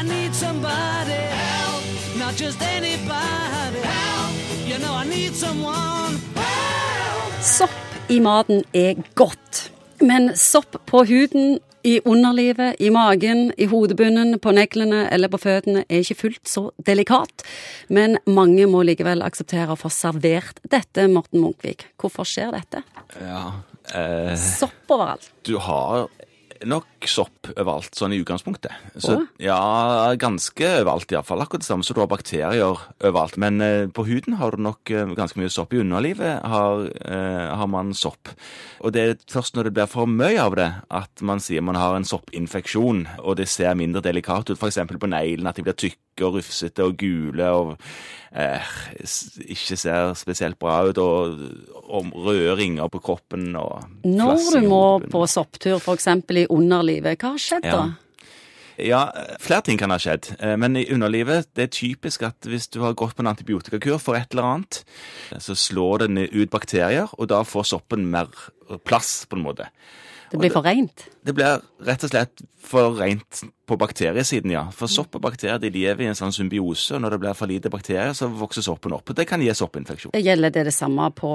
I need somebody help, not just anybody help. You know I need someone help. Sopp i maten er godt. Men sopp på huden, i underlivet, i magen, i hodebunnen, på neglene eller på føttene er ikke fullt så delikat. Men mange må likevel akseptere å få servert dette, Morten Munkvik. Hvorfor skjer dette? Ja, eh, Sopp overalt. du har nok sopp overalt, sånn i utgangspunktet. Så, ja, ganske overalt iallfall. Akkurat det samme som du har bakterier overalt. Men eh, på huden har du nok eh, ganske mye sopp. I underlivet har, eh, har man sopp. Og det er først når det blir for mye av det, at man sier man har en soppinfeksjon, og det ser mindre delikat ut. F.eks. på neglene, at de blir tykke og rufsete og gule og eh, ikke ser spesielt bra ut, og, og røde ringer på kroppen og Når du må på sopptur, f.eks. i underlivet, hva har skjedd da? Ja. Ja, flere ting kan ha skjedd. Eh, Men i underlivet, det er typisk at hvis du har gått på en antibiotikakur for et eller annet, så slår det ned ut bakterier, og da får soppen mer plass, på en måte. Det blir for reint? Det blir rett og slett for reint på bakteriesiden, ja. For sopp og bakterier de lever i en sånn symbiose, og når det blir for lite bakterier, så vokser soppen opp. og Det kan gi soppinfeksjon. Gjelder det det samme på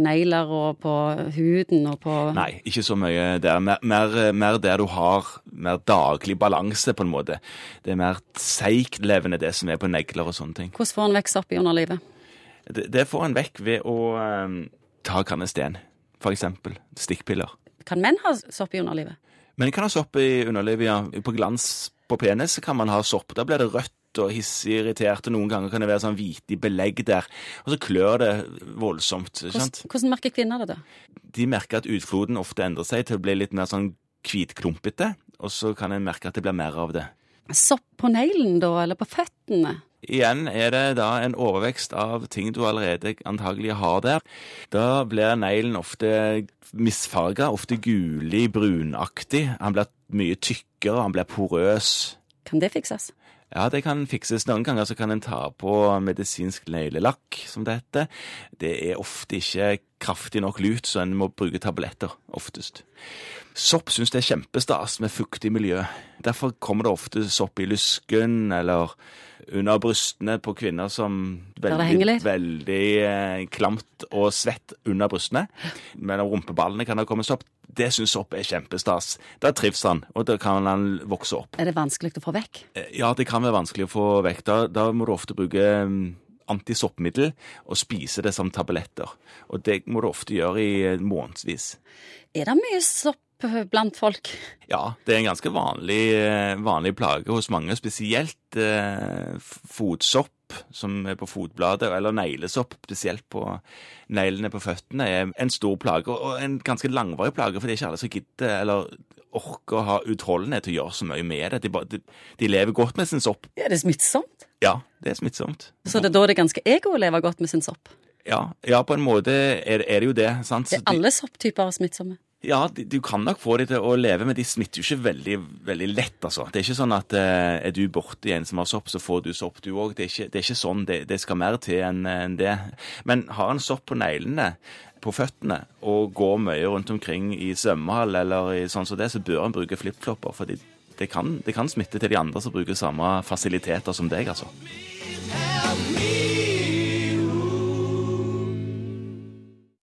negler og på huden og på Nei, ikke så mye der. Mer, mer, mer der du har mer daglig balanse, på en måte. Det er mer seigtlevende, det som er på negler og sånne ting. Hvordan får en vekk sopp i underlivet? Det, det får en vekk ved å um, ta kannesten, eksempel. Stikkpiller. Kan menn ha sopp i underlivet? Menn kan ha sopp i underlivet, ja. På glans på penis kan man ha sopp. Da blir det rødt og hissig irritert, og noen ganger kan det være sånn hvitig belegg der. Og så klør det voldsomt. Hvordan, hvordan merker kvinner det da? De merker at utfloden ofte endrer seg til å bli litt mer sånn hvitklumpete, og så kan en merke at det blir mer av det. Sopp på neglen da, eller på føttene? Igjen er det da en overvekst av ting du allerede antagelig har der. Da blir neglen ofte misfarga, ofte gulig, brunaktig. Han blir mye tykkere, han blir porøs. Kan det fikses? Ja, det kan fikses. Noen ganger så kan en ta på medisinsk neglelakk, som det heter. Det er ofte ikke kraftig nok lut, så en må bruke tabletter oftest. Sopp syns det er kjempestas med fuktig miljø. Derfor kommer det ofte sopp i lysken eller under brystene på kvinner som veldig, veldig eh, klamt og svett under brystene. Mellom rumpeballene kan det komme sopp. Det syns sopp er kjempestas. Da trives han, og da kan han vokse opp. Er det vanskelig å få vekk? Eh, Ja, det kan være vanskelig å få vekk. Da, da må du ofte bruke mm, antisoppmiddel og spise det som tabletter. Og det må du ofte gjøre i eh, månedsvis. Er det mye sopp blant folk? Ja, det er en ganske vanlig, eh, vanlig plage hos mange, spesielt eh, fotsopp som er på fotbladet, eller neglesopp, spesielt på neglene på føttene, er en stor plage, og en ganske langvarig plage, for det er ikke alle som gidder eller orker å ha utholdenhet til å gjøre så mye med det. De, bare- de, de lever godt med sin sopp. Er det smittsomt? Ja, det er smittsomt. Så det, er da det er ganske ego å leve godt med sin sopp? Ja, ja, på en måte er, er det jo det. sant? Så Er alle sopptyper smittsomme? Ja, du kan nok få de til å leve, men de smitter jo ikke veldig, veldig lett, altså. Det er ikke sånn at eh, er du borti en som har sopp, så får du sopp du òg. Det, det er ikke sånn. Det, det skal mer til enn en det. Men har en sopp på neglene, på føttene, og går mye rundt omkring i svømmehall eller i sånn som det, så bør en bruke flipflopper, for det kan, det kan smitte til de andre som bruker samme fasiliteter som deg, altså.